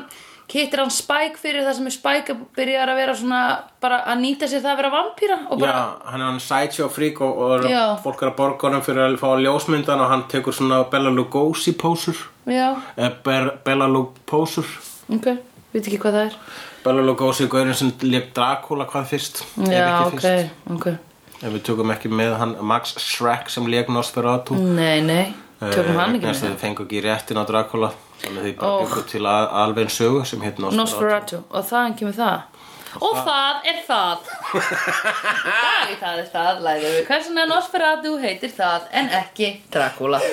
S1: hittir hann Spike fyrir það sem er Spike byrjar að vera svona bara að nýta sér það að vera vampíra og bara,
S2: Já, hann er hann sideshow freak og, og fólk er að borga honum fyrir að fá ljósmyndan og hann tekur svona Bella Lugosi pósur
S1: já,
S2: eh, Ber- Bella Lugosur
S1: ok veit ekki hvað það er
S2: Bella Lugosi gaurin sem leik Dracula hvað fyrst?
S1: Já, ok, ok.
S2: Ef við tökum ekki með hann Max Schreck sem leik Nosferatu.
S1: Nei, nei, tökum hann ekki
S2: með
S1: með.
S2: þau fengu ekki réttin á Dracula þannig þau bara
S1: Ó.
S2: byggu til alveg sögu sem heit Nosferatu.
S1: Nosferatu og þaðan kemur það. Og það er það. Það er það er það læðum við. Hversin að Nosferatu heitir það en ekki Dracula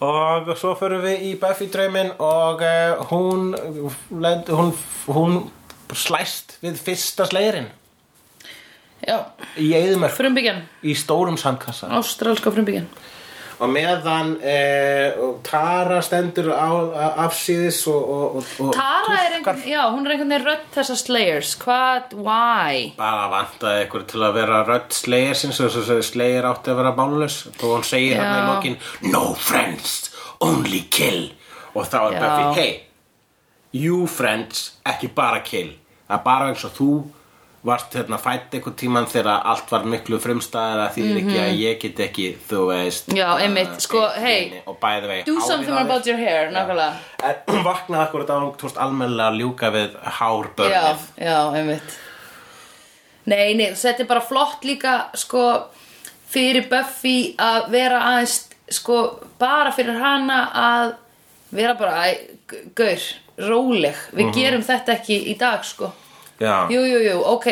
S2: og svo förum við í Buffy drauminn og uh, hún, hún hún slæst við fyrsta slegirinn.
S1: Já,
S2: í eðumörk í stórum sandkassa.
S1: Ástralska frumbyggjan
S2: og meðan eh, og Tara stendur afsíðis og, og, og, og
S1: Tara er einhvern, já, hún er einhvern veginn rödd þessa Slayers. Hvað, why?
S2: Bara vantaði ykkur til að vera rödd slegir sinns og svo slegir átti að vera bálus og hún segir
S1: Já.
S2: hérna í lokin no friends, only kill. Og þá er. Buffy hey, you friends ekki bara kill. Það er bara eins og þú varst hérna fætt einhvern tíman þegar allt var miklu frumstæðar að því ekki að ég get ekki þú veist
S1: Mhm. Já, einmitt,
S2: uh,
S1: sko,
S2: vei
S1: do something about your hair, nákvæmlega.
S2: En vaknaði akkurat á hún tókst almennilega að ljúka við
S1: já,
S2: hárbörnið.
S1: já, einmitt. Nei, nei, þetta er bara flott líka sko, fyrir Buffy að vera aðeins sko, bara fyrir hana að vera bara, gaur róleg, við gerum þetta ekki í dag, sko.
S2: Já.
S1: Jú, jú, jú, ok,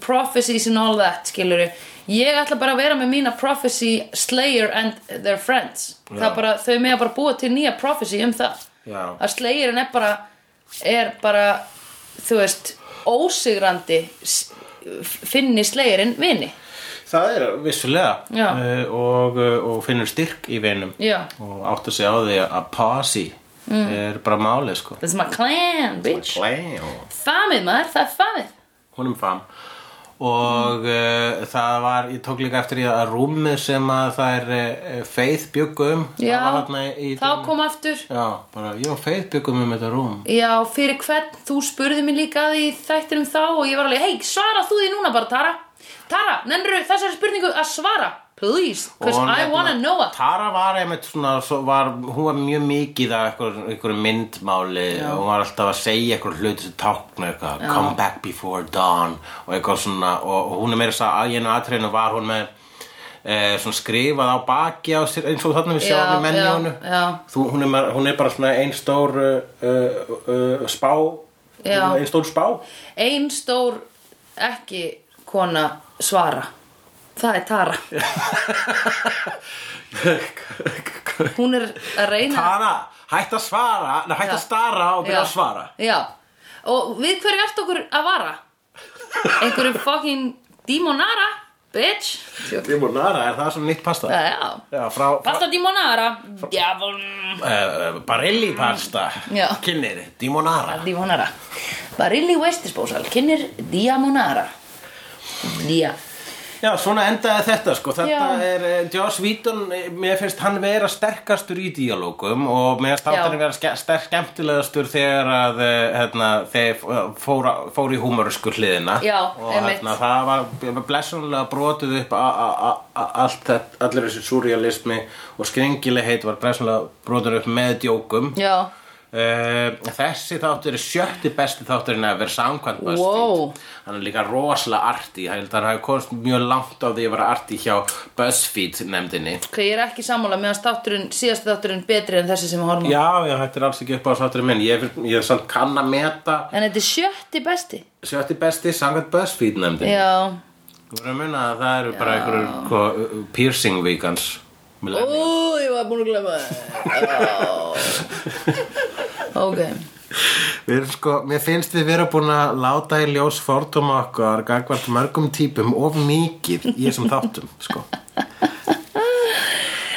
S1: prophecies and all that, skilur Ég ætla bara að vera með mína prophecy Slayer and their friends. Það bara, þau með að bara búa til nýja prophecy um það.
S2: Já.
S1: Að Slayerin er bara, er bara, þú veist, ósigrandi finni Slayerin vini.
S2: Það er vissulega uh, og, uh, og finnur styrk í vinum. Og áttu sig á því að posse er bara málið sko.
S1: This is my clan, bitch.
S2: Klæ
S1: Famið maður, það er famið.
S2: Hún er fam. Og uh, það var, ég tók líka eftir í að rúmið sem að það er uh, Faith byggum
S1: Já,
S2: það
S1: þá kom aftur.
S2: Já, bara, ég og Faith byggum um þetta rúm.
S1: Já, fyrir hvern, þú spurði mér líka því þættinum þá og ég var alveg, hei, svara þú því núna bara, Tara. Tara, nennru þessari spurningu að svara Please, because I
S2: hérna,
S1: wanna know it
S2: Tara var einmitt svona svo var, hún var mjög mikið af einhver, einhverju myndmáli og hún var alltaf að segja einhver hluti sem tákna eitthvað, come back before dawn og eitthvað svona og, og hún er meira að að í einu atriðinu var hún með eh, svona skrifað á baki á sér eins og þarna við sjáum í menjónu
S1: já, já.
S2: Þú, hún, er, hún er bara svona ein stór uh, uh, uh, spá.
S1: Já.
S2: ein stór spá.
S1: Ein stór ekki kona svara Það er Tara. Hún er að reyna
S2: Tara, hætt að svara nei, hætt að stara og byrja
S1: Já.
S2: að svara.
S1: Já, og við hverju ert okkur að vara? Einhverju fucking Dimonara, bitch.
S2: Limonara, er það svona nýtt pasta?
S1: Já,
S2: Já, frá, frá
S1: Pasta Dimonara. Djafn
S2: uh, Barilli pasta.
S1: Já.
S2: Kynir, Dimonara.
S1: Dimonara. Barilli West Disposal Kynir Diamonara. Dia
S2: Já, svona endaði þetta sko. Þetta
S1: Já.
S2: er uh, Joss Whedon eh, Mér finnst hann vera sterkastur í díalógum Og mér finnst þátturinn vera sterk skemmtilegastur Þegar að uh, hérna, þeir fóru fór í húmorusku hliðina.
S1: Já,
S2: Og hérna, það var blessunlega brotið upp allir þessi surrealismi og skringilegheit var blessunlega brotið upp með djókum.
S1: Já,
S2: Uh, þessi þáttur er sjötti besti þátturinn að vera samkvæmt BuzzFeed.
S1: Wow.
S2: hann er líka rosalega arti ég held að hann hafi komst mjög langt á því að vera arti hjá BuzzFeed nefndinni.
S1: Ok, ég er ekki sammála meðan státturinn, síðasti þátturinn betri en þessi sem við horfum
S2: já, já, þetta er alls ekki upp á þátturinn minn. Ég, er- ég samt kann að meta.
S1: En þetta er sjötti besti.
S2: Sjötti besti samkvæmt BuzzFeed nefndinni.
S1: Já,
S2: þú verður að muna að það eru bara einhverjur sko, piercing vegans Millennial.
S1: ég var búin að glemma það Ok.
S2: Við erum sko, mér finnst við vera búin að láta í ljós fordóma okkar gagvart mörgum típum of mikið í þessum þáttum, sko.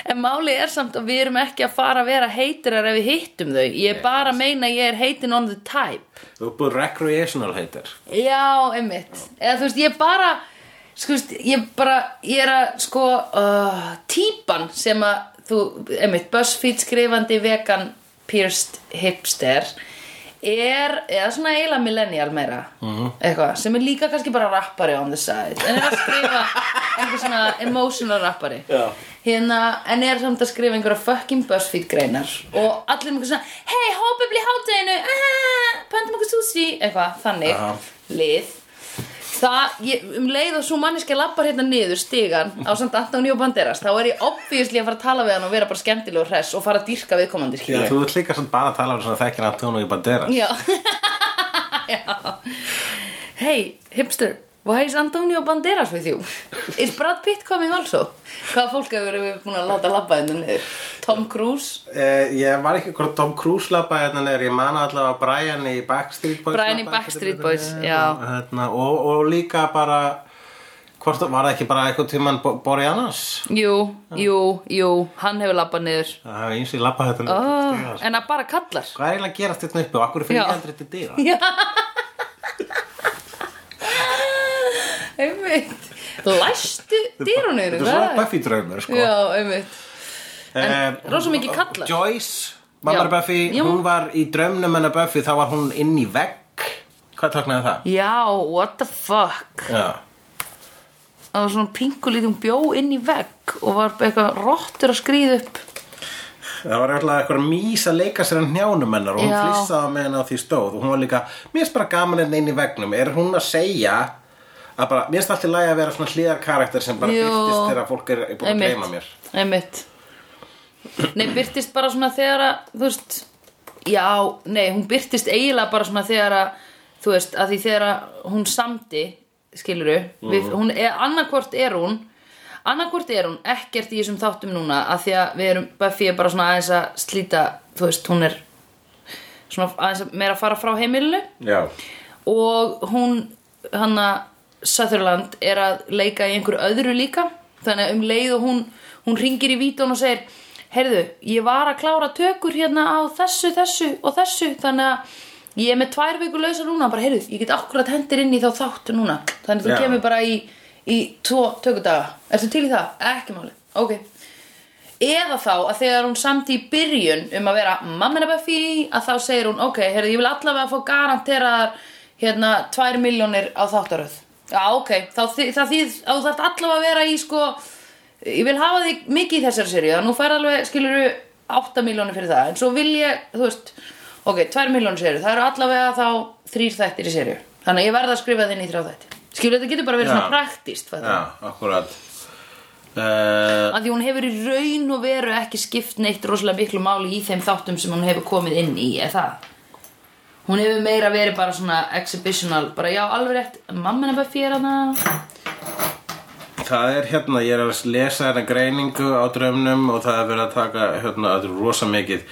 S1: En máli er samt að við erum ekki að fara að vera heitirar ef við hittum þau. Ég er bara að meina að ég er heitin on the type.
S2: Þú er búin recreational heitir.
S1: Já, einmitt. Eða þú veist, ég bara Sko, ég bara, ég er að sko uh, Típan sem að þú, einmitt, BuzzFeed skrifandi vegan pierced hipster er, eða svona eiginlega millennial meira. Eitthvað, sem er líka kannski bara rappari on the side, en er að skrifa einhver svona emotional rappari.
S2: Já.
S1: hérna, en er samt að skrifa einhverja fucking BuzzFeed greinar og allir eitthvað svona, hei, hópefli hátæðinu ah, pöntum okkur sushi eitthvað, þannig,
S2: Aha.
S1: lið það, ég, um leið og svo manneski lappar hérna niður stigan á samt Antonio Banderas, þá er ég obviously að fara að tala við hann og vera bara skemmtileg og hress og fara að dýrka viðkomandi
S2: Já, þú ert líka svona bara að tala um svona þekkir Antonio Banderas.
S1: Já. Já. Hey, hipster, why is Antonio Banderas with you? Is Brad Pitt coming also? Hvaða fólk hefur við búin að láta labba hérna niður? Tom Cruise?
S2: Eh, ég var ekki hvort Tom Cruise labba hérna neður, ég man allavega Brian í Backstreet Boys
S1: Brian í Backstreet
S2: hérna
S1: Boys,
S2: niður,
S1: já.
S2: hérna, og, og líka bara hvort var það ekki bara eitthvað tímann Bo- Boreanas
S1: Jú, jú, jú, hann hefur labbað niður.
S2: það er eins og ég þetta
S1: Oh,
S2: niður
S1: en að bara kallar.
S2: hvað er eiginlega að gerast þetta uppi og akkur fyrir
S1: Já.
S2: ég aldrei til dýra
S1: Einmitt. Læstu dýrunum,
S2: þetta er svona Buffy draumur sko.
S1: Já, einmitt. En
S2: Eh,
S1: rosa mikið kallar.
S2: Joyce, mamma. Buffy
S1: Já.
S2: hún var í draumnum hennar Buffy þá var hún inn í vegg hvað taknaði það?
S1: Já, what the fuck?
S2: Já.
S1: Það var svona pingulítið, hún bjó inn í vegg og var eitthvað rottur að skríða upp.
S2: Það var alltaf eitthvað mís að leika sér hann njánum hennar og hún flissaði með hennar á því stóð og hún var líka, mér finnst bara gaman henni inn í vegnum er hún að segja að bara, mér finnst alltaf lægi að vera svona hlýðar karakter sem bara
S1: Jú.
S2: byrtist þegar fólk er, búin að gleyma mér.
S1: Einmitt. Nei, byrtist bara svona þegar að Þú veist Já, nei, hún byrtist eiginlega bara svona þegar að Þú veist, að því þegar að hún samdi Skiluru við, hún er, Annarkvort er hún Annarkvort er hún ekkert í þessum þáttum núna að því að við erum Buffy er bara svona aðeins að slíta Þú veist, hún er Svona aðeins að meira að fara frá heimilinu.
S2: Já,
S1: og hún hanna Sutherland er að leika í einhverju öðru líka. Þannig að um leið og hún hún ringir í vítun og segir heyrðu, ég var að klára tökur hérna á þessu, þessu og þessu þannig að ég er með tvær vikur lausa núna. Bara heyrðu, ég get akkurat hendir inn í þá þáttu núna. Þannig að þú kemur bara í, í tvo tökudaga, ertu til í það? ekki máli, ok. Eða þá að þegar hún samt í byrjun um að vera mammina Buffy að þá segir hún, ok, heyrðu, ég vil allavega fá garanteraðar hérna, tvær miljónir á þáttaröð já, ok, þá, þi- það þýð að þú þarft allavega að vera í sko ég vil hafa þig mikið í þessari seríu þannig að nú fær alveg, skiluru, 8 miljónir fyrir það, en svo vil ég, þú veist ok, 2 miljónir seríu, það eru allavega þá þrýr þættir í seríu. Þannig að ég verð að skrifa þinn í þrjá þætti. Skilur, þetta getur bara verið
S2: Já.
S1: svona praktíst fattar
S2: já, akkurat. Uh,
S1: að því hún hefur í raun og veru ekki skipt neitt rosalega miklu máli í þeim þáttum sem hún hefur komið inn í eða það hún hefur meira verið bara svona exhibitional. Bara já alveg rétt, mamma er bara fyrir hana
S2: Það er hérna, ég er að lesa hérna greiningu á draumnum og það er verið að taka hérna, þetta er rosa mikið.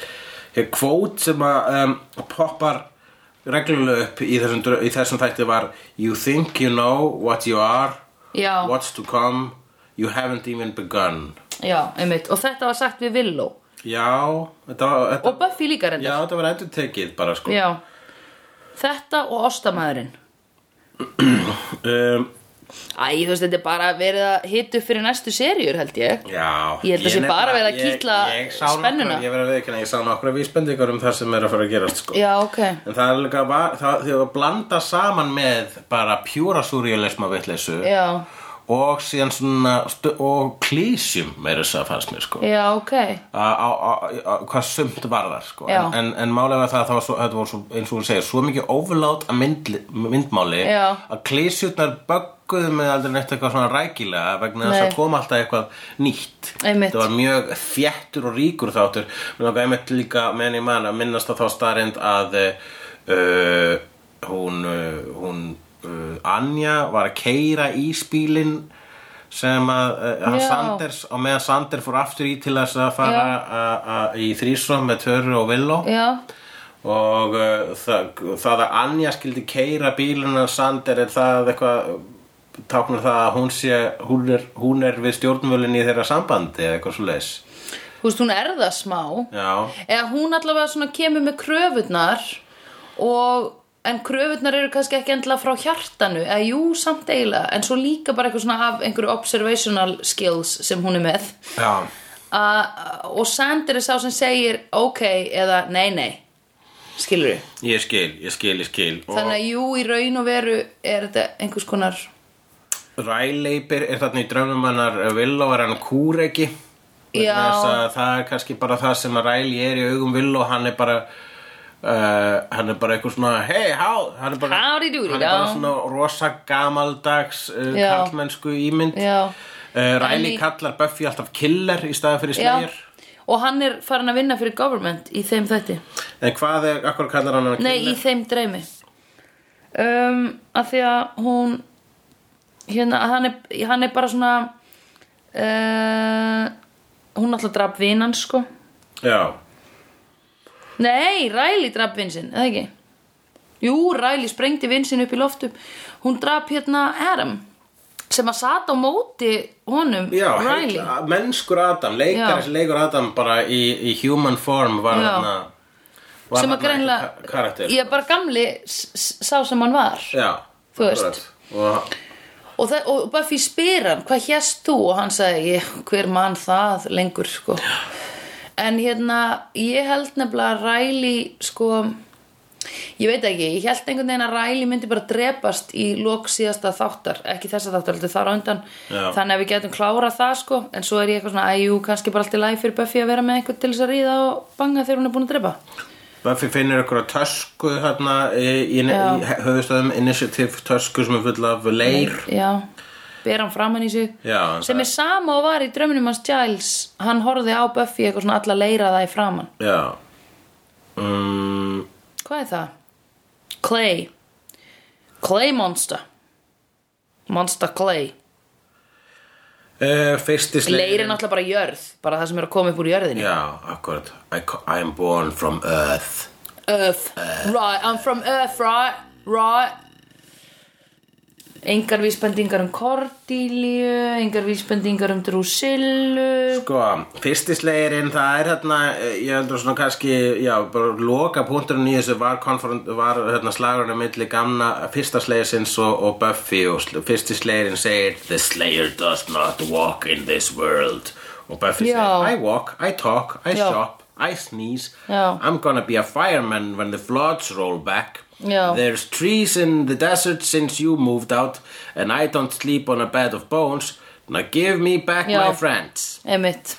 S2: Hér kvót sem að um, poppar reglulega upp í þessum, í þessum þætti var You think you know what you are
S1: já,
S2: What's to come You haven't even begun.
S1: Já, einmitt. Og þetta var sagt við Willow.
S2: Já, þetta var þetta,
S1: og Buffy líka
S2: Já,
S1: reyndar
S2: þetta var endur tekið bara sko.
S1: Já. Þetta og Ostamæðurinn
S2: um,
S1: Æ, þú veist, þetta er bara verið að hita upp fyrir næstu seríur held ég.
S2: Já.
S1: Ég held að sé
S2: nefnilega-
S1: bara verið að
S2: ég-
S1: kitla
S2: ég sá
S1: spennuna.
S2: nokkra- Ég verið að veikina, ég sá nokkra vísbendingar um það sem er að fara að gerast sko.
S1: Já, ok.
S2: En það er líka var, það, því að blanda saman með bara pjúra súrjuleisma vitleysu
S1: já,
S2: og síðan svona og klísjum meira þess að fannst mér sko
S1: já, ok
S2: á, á, á, hvað sumt varðar sko.
S1: Já.
S2: en, en, málega var það að það var svo, þetta var svo, eins og hún segir, svo mikið overload að mynd, myndmáli
S1: Já.
S2: að klísjurnar bögguðu með aldrei neitt eitthvað svona rækilega vegna þess að koma alltaf eitthvað nýtt
S1: Einmitt.
S2: það var mjög þjættur og ríkur þáttur mér langar einmitt líka menn í mann að minnast að þá starrend að uh, hún uh, hún uh, Anja var að keira í spílin sem að hann
S1: Já.
S2: Sanders og meðan Sander fór aftur í til þess að fara a, a, í þrísom með Töru og Villó og uh, það, það að Anja skildi keira bílun af Sander er það eitthvað táknar það að hún sé hún er, hún er við stjórnvölinni í þeirra sambandi eða eitthvað svo leis
S1: þú veist, hún er það smá.
S2: Já,
S1: eða hún allavega kemur með kröfurnar og en kröfurnar eru kannski ekki endilega frá hjartanu eða jú, samt eiginlega. En svo líka bara eitthvað svona af einhverju observational skills sem hún er með. A, og Sander er sá sem segir ok eða nei nei. Skilur við
S2: ég skil, ég skil, ég skil. Og
S1: þannig að jú, í raun og veru er þetta einhvers konar
S2: Ræleipir er þarna í draumum hennar Villó er hann kúreki.
S1: Já.
S2: það er kannski bara það sem að Ræli er í augum Villó hann er bara uh, hann er bara eitthvað svona hey, how, hann er bara,
S1: Howdy doody,
S2: hann er bara svona rosa gamaldags uh,
S1: Já.
S2: karlmennsku ímynd. Uh, Ræli
S1: En í-
S2: kallar Buffy alltaf killer í staði fyrir slegir
S1: og hann er farin að vinna fyrir government í þeim þætti.
S2: En hvað er, akkur kallar hann hann
S1: Nei, í þeim dreimi um, að því að hún hérna, hann er, hann er bara svona hún alltaf draf vinan sko.
S2: Já,
S1: Nei, Riley draf vin sinn, eða ekki Jú, Riley sprengdi vin sinn upp í loftum Hún draf hérna Adam sem að sata á móti honum
S2: já
S1: Riley
S2: heill, mennskur Adam, leikari
S1: Já.
S2: leikur Adam bara í, í human form var
S1: Já.
S2: hann var
S1: sem að greinlega
S2: ka- karakter
S1: ég er bara gamli s- sá sem hann var
S2: Já,
S1: Þú veist.
S2: og,
S1: og, það, og Buffy spyr hann hvað hérst þú og hann sagði ég, hver mann það lengur sko. En hérna ég held nefnilega að Riley sko ég veit ekki, ég held einhvern veginn að Riley myndi bara drepast í lok síðasta þáttar ekki þessa þáttar, heldur þar á undan.
S2: Já.
S1: þannig að við getum klárað það sko en svo er ég eitthvað svona, æjú, kannski bara allt í læg fyrir Buffy að vera með einhvern til þess að ríða og banga þegar hún er búin að drepa.
S2: Buffy finnir ykkur að tösku hérna í, í, í höfustöðum initiative tösku sem er full af leir.
S1: Já, ber hann framann í sig.
S2: Já,
S1: sem er sama og var í drömmunum hans Giles. Hann horfði á Buffy eitthvað svona alla leira það í framann
S2: Já. Um,
S1: hvað er það? Clay. Clay Monster. Monster Clay.
S2: Uh, Fyrsti
S1: Leir er náttúrulega bara jörð bara það sem er að koma upp úr jörðinni.
S2: Já, akkurat I, co- I am born from earth.
S1: Earth. Right, I'm from Earth, right Right Engar vísbendingar um Cordelia Engar vísbendingar um Drusillu
S2: Sko, fyrsti slegirinn, það er hérna, eh, ég heldur svona kannski, já, bara loka punkturinn í þessu var, var hérna slagurinn á milli gamna fyrsta slegirsins og, og Buffy og sl fyrsti slegirinn segir The Slayer does not walk in this world og Buffy
S1: Já.
S2: segir I walk, I talk, I
S1: Já.
S2: shop, I sneeze. I'm gonna be a fireman when the floods roll back
S1: Já.
S2: There's trees in the desert since you moved out and I don't sleep on a bed of bones. Now give me back
S1: Já.
S2: my friends.
S1: Emitt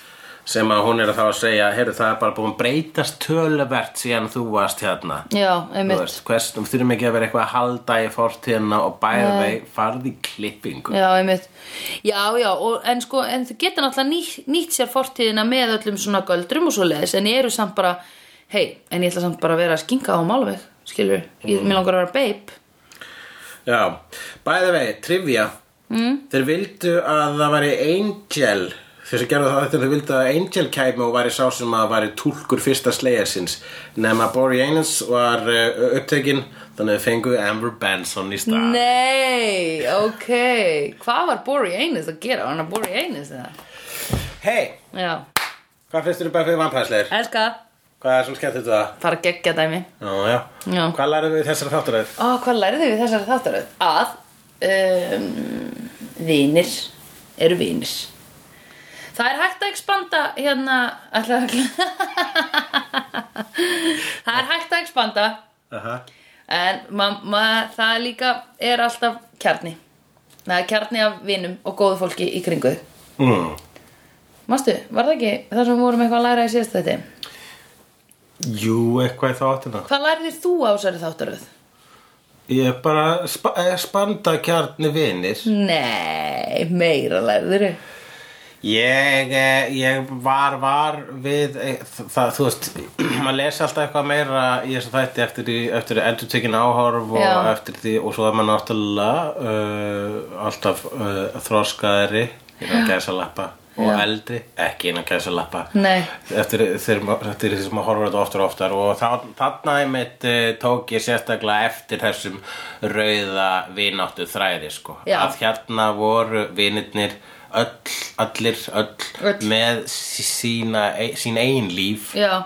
S2: sem að hún er að þá að segja heyrðu það er bara búin breytast töluvert síðan þú varst hérna.
S1: Já,
S2: þú
S1: emitt
S2: veist, hvers, þú þurfum ekki að vera eitthvað að halda í fortíðina og bæða vei farði klippingu.
S1: Já, einmitt. Já, já, og, en sko, en þau geta náttúrulega nýtt, nýtt sér fortíðina með öllum svona göldrum og svo leiðis, en ég eru samt bara, hei, en ég ætla samt bara að vera að skinka á málveg, skilur, ég, mér langar að vera babe.
S2: já, bæða vei, trivia mm. þeir vildu að það væri Angel þeir sem gerðu það þetta þeir vildu að Angel kæmi og væri sá sem að væri túlkur fyrsta slegjarsins nema Boreanus var uh, upptekinn þannig að fengu Amber Benson í stað
S1: Nei, ok, hvað var Bori Einus að gera? Var hann að Bori Einus eða?
S2: hei, hvað finnst þér bara fyrir vampæsleir?
S1: elska,
S2: hvað er svona skemmt þetta?
S1: fara að gegja dæmi.
S2: Já, já.
S1: Já.
S2: Hvað lærið við þessari þáttaröð?
S1: Ó, hvað lærið við þessari þáttaröð? Að um, vinir eru vinir. Það er hægt að expanda hérna að Það er hægt að expanda
S2: Aha.
S1: en ma ma það líka er alltaf kjarni það er kjarni af vinum og góðu fólki í kringu þig.
S2: Mm.
S1: Mástu, var það ekki það sem við vorum eitthvað að læra í síðast þetta
S2: Jú, eitthvað í þáttina.
S1: Hvað lærðir þú á þessari þáttaröð?
S2: Ég er bara spa eh, spanda kjarni vinir.
S1: Nei, meira lærðir
S2: Ég, eh, ég var, var við eh, það, þú veist, maður lesi alltaf eitthvað meira í þessu þætti eftir, í- eftir endur tekin áhorf og
S1: Já.
S2: eftir því og svo er maður náttúrulega uh, alltaf uh, þroskaðri innan gæsalappa og
S1: Já.
S2: eldri, ekki innan gæsalappa
S1: Nei.
S2: eftir, þegar, eftir því sem maður horfir þetta oftar og oftar og þarna einmitt uh, tók ég sérstaklega eftir þessum rauða vináttu þræði sko.
S1: Já.
S2: að hérna voru vinirnir öll, allir, öll,
S1: Öll.
S2: með sí- sína, e- sín eigin líf
S1: Já,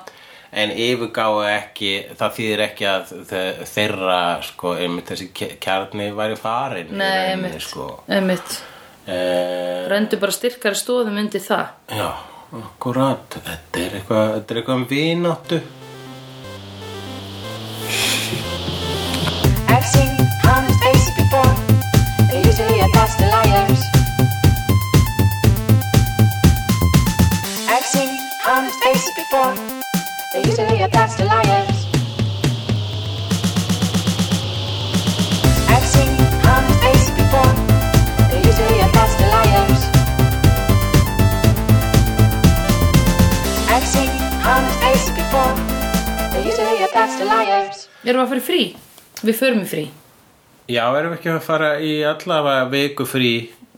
S2: en yfirgáu ekki það þýðir ekki að þe- þeirra sko, einmitt þessi kjarni væri farin
S1: nei,
S2: rauninni,
S1: einmitt
S2: sko.
S1: Einmitt
S2: uh,
S1: Rendu bara styrkari stóðum undir það.
S2: Já, akkurat. Þetta er eitthvað, þetta er eitthvað um vináttu
S1: Við förum í frí.
S2: Já, erum við ekki að fara í allavega viku frí?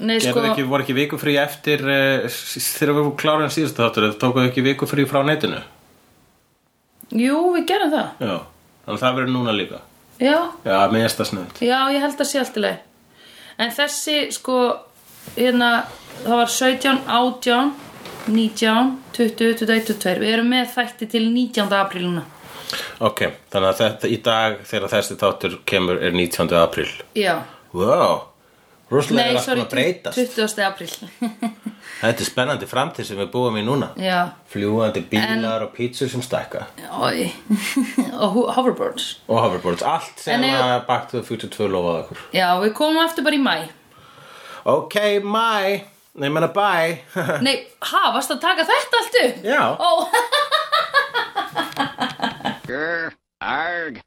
S1: Nei, sko-
S2: ekki, voru ekki viku frí eftir uh, þegar við klárum síðast þáttur tókuðu ekki viku frí frá netinu?
S1: Jú, við gerum það.
S2: Já, þannig að það verður núna líka.
S1: Já,
S2: Já, með esta snuð
S1: já, ég held að sé allt í leið En þessi, sko Hérna, það var 17, 18 19, 20, 21, 22 Við erum með þætti til 19. apríl núna
S2: Ok, þannig að þetta í dag þegar þessi þáttur kemur er 19. apríl.
S1: Já.
S2: Wow, rosalega
S1: Nei,
S2: er allt
S1: sorry,
S2: búin að breytast.
S1: 20. apríl.
S2: Þetta er spennandi framtíð sem við búum í núna.
S1: Já,
S2: Fljúandi bílar og pítsur sem stækka.
S1: Oi Og ho- hoverboards.
S2: Og hoverboards, allt sem
S1: En ef-
S2: að Back to the Future 2 lofaði okkur.
S1: Já, við komum aftur bara í mæ
S2: Ok, my Nei, menna bye.
S1: Nei, ha, varst að taka þetta allt upp?
S2: Já.
S1: Ó,
S3: Sure. Arg.